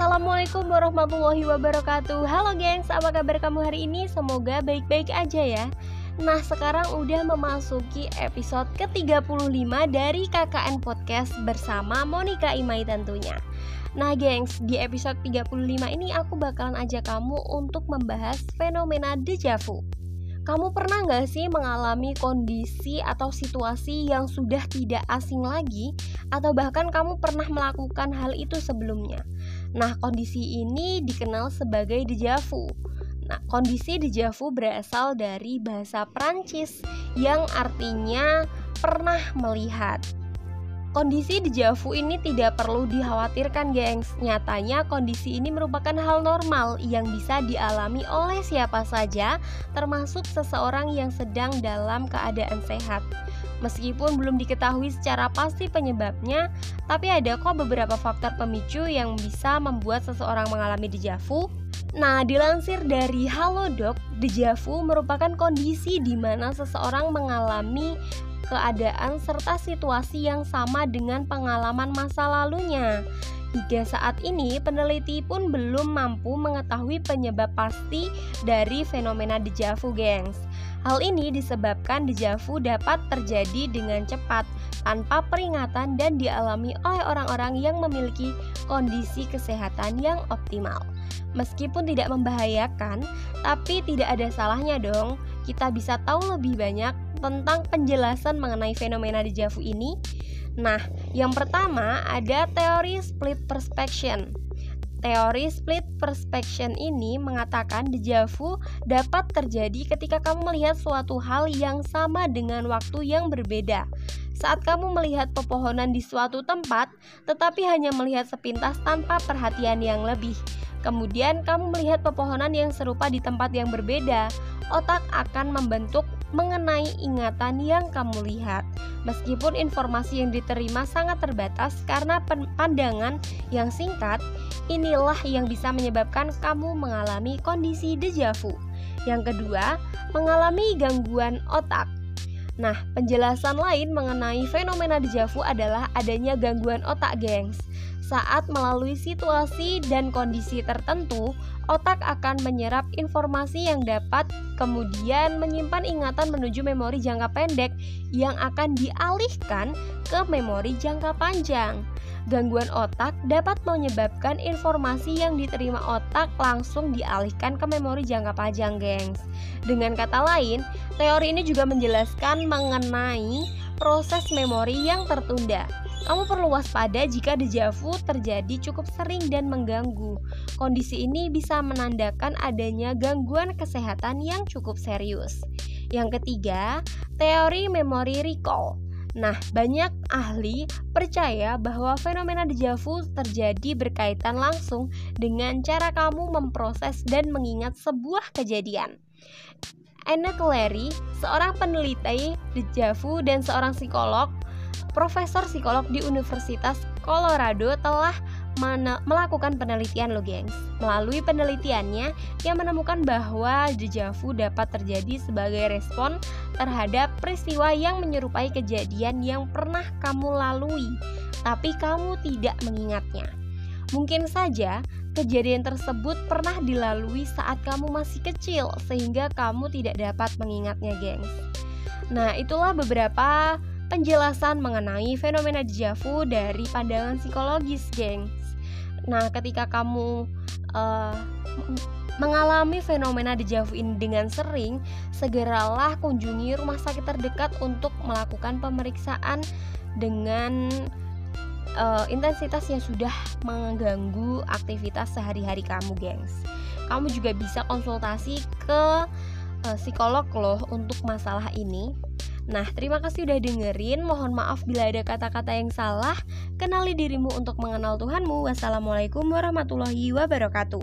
Assalamualaikum warahmatullahi wabarakatuh. Halo gengs, apa kabar kamu hari ini? Semoga baik-baik aja ya. Nah sekarang udah memasuki episode ke-35 dari KKN Podcast bersama Monica Imai tentunya. Nah gengs, di episode 35 ini aku bakalan ajak kamu untuk membahas fenomena dejavu kamu pernah nggak sih mengalami kondisi atau situasi yang sudah tidak asing lagi, atau bahkan kamu pernah melakukan hal itu sebelumnya? Nah, kondisi ini dikenal sebagai dejavu. Nah, kondisi dejavu berasal dari bahasa Prancis yang artinya pernah melihat. Kondisi dejavu ini tidak perlu dikhawatirkan, gengs. Nyatanya, kondisi ini merupakan hal normal yang bisa dialami oleh siapa saja, termasuk seseorang yang sedang dalam keadaan sehat. Meskipun belum diketahui secara pasti penyebabnya, tapi ada kok beberapa faktor pemicu yang bisa membuat seseorang mengalami dejavu. Nah, dilansir dari Halodoc, dejavu merupakan kondisi di mana seseorang mengalami keadaan serta situasi yang sama dengan pengalaman masa lalunya. Hingga saat ini, peneliti pun belum mampu mengetahui penyebab pasti dari fenomena dejavu, gengs. Hal ini disebabkan dejavu dapat terjadi dengan cepat, tanpa peringatan dan dialami oleh orang-orang yang memiliki kondisi kesehatan yang optimal. Meskipun tidak membahayakan, tapi tidak ada salahnya dong kita bisa tahu lebih banyak tentang penjelasan mengenai fenomena dejavu ini? Nah, yang pertama ada teori split perspection. Teori split perspection ini mengatakan dejavu dapat terjadi ketika kamu melihat suatu hal yang sama dengan waktu yang berbeda. Saat kamu melihat pepohonan di suatu tempat, tetapi hanya melihat sepintas tanpa perhatian yang lebih. Kemudian kamu melihat pepohonan yang serupa di tempat yang berbeda, otak akan membentuk mengenai ingatan yang kamu lihat. Meskipun informasi yang diterima sangat terbatas karena pandangan yang singkat, inilah yang bisa menyebabkan kamu mengalami kondisi dejavu. Yang kedua, mengalami gangguan otak. Nah, penjelasan lain mengenai fenomena dejavu adalah adanya gangguan otak, gengs. Saat melalui situasi dan kondisi tertentu, otak akan menyerap informasi yang dapat kemudian menyimpan ingatan menuju memori jangka pendek yang akan dialihkan ke memori jangka panjang. Gangguan otak dapat menyebabkan informasi yang diterima otak langsung dialihkan ke memori jangka panjang, gengs. Dengan kata lain, teori ini juga menjelaskan mengenai proses memori yang tertunda. Kamu perlu waspada jika dejavu terjadi cukup sering dan mengganggu. Kondisi ini bisa menandakan adanya gangguan kesehatan yang cukup serius. Yang ketiga, teori memori recall. Nah, banyak ahli percaya bahwa fenomena dejavu terjadi berkaitan langsung dengan cara kamu memproses dan mengingat sebuah kejadian. Anna Clary, seorang peneliti dejavu dan seorang psikolog, profesor psikolog di Universitas Colorado telah melakukan penelitian lo gengs. Melalui penelitiannya, ia menemukan bahwa dejavu dapat terjadi sebagai respon terhadap peristiwa yang menyerupai kejadian yang pernah kamu lalui Tapi kamu tidak mengingatnya. Mungkin saja kejadian tersebut pernah dilalui saat kamu masih kecil Sehingga kamu tidak dapat mengingatnya gengs. Nah itulah beberapa penjelasan mengenai fenomena dejavu dari pandangan psikologis, gengs. Nah, ketika kamu uh, mengalami fenomena dejavu ini dengan sering, segeralah kunjungi rumah sakit terdekat untuk melakukan pemeriksaan dengan uh, intensitas yang sudah mengganggu aktivitas sehari-hari kamu, gengs. Kamu juga bisa konsultasi ke uh, psikolog loh untuk masalah ini. Nah, terima kasih udah dengerin. Mohon maaf bila ada kata-kata yang salah. Kenali dirimu untuk mengenal Tuhanmu. Wassalamualaikum warahmatullahi wabarakatuh.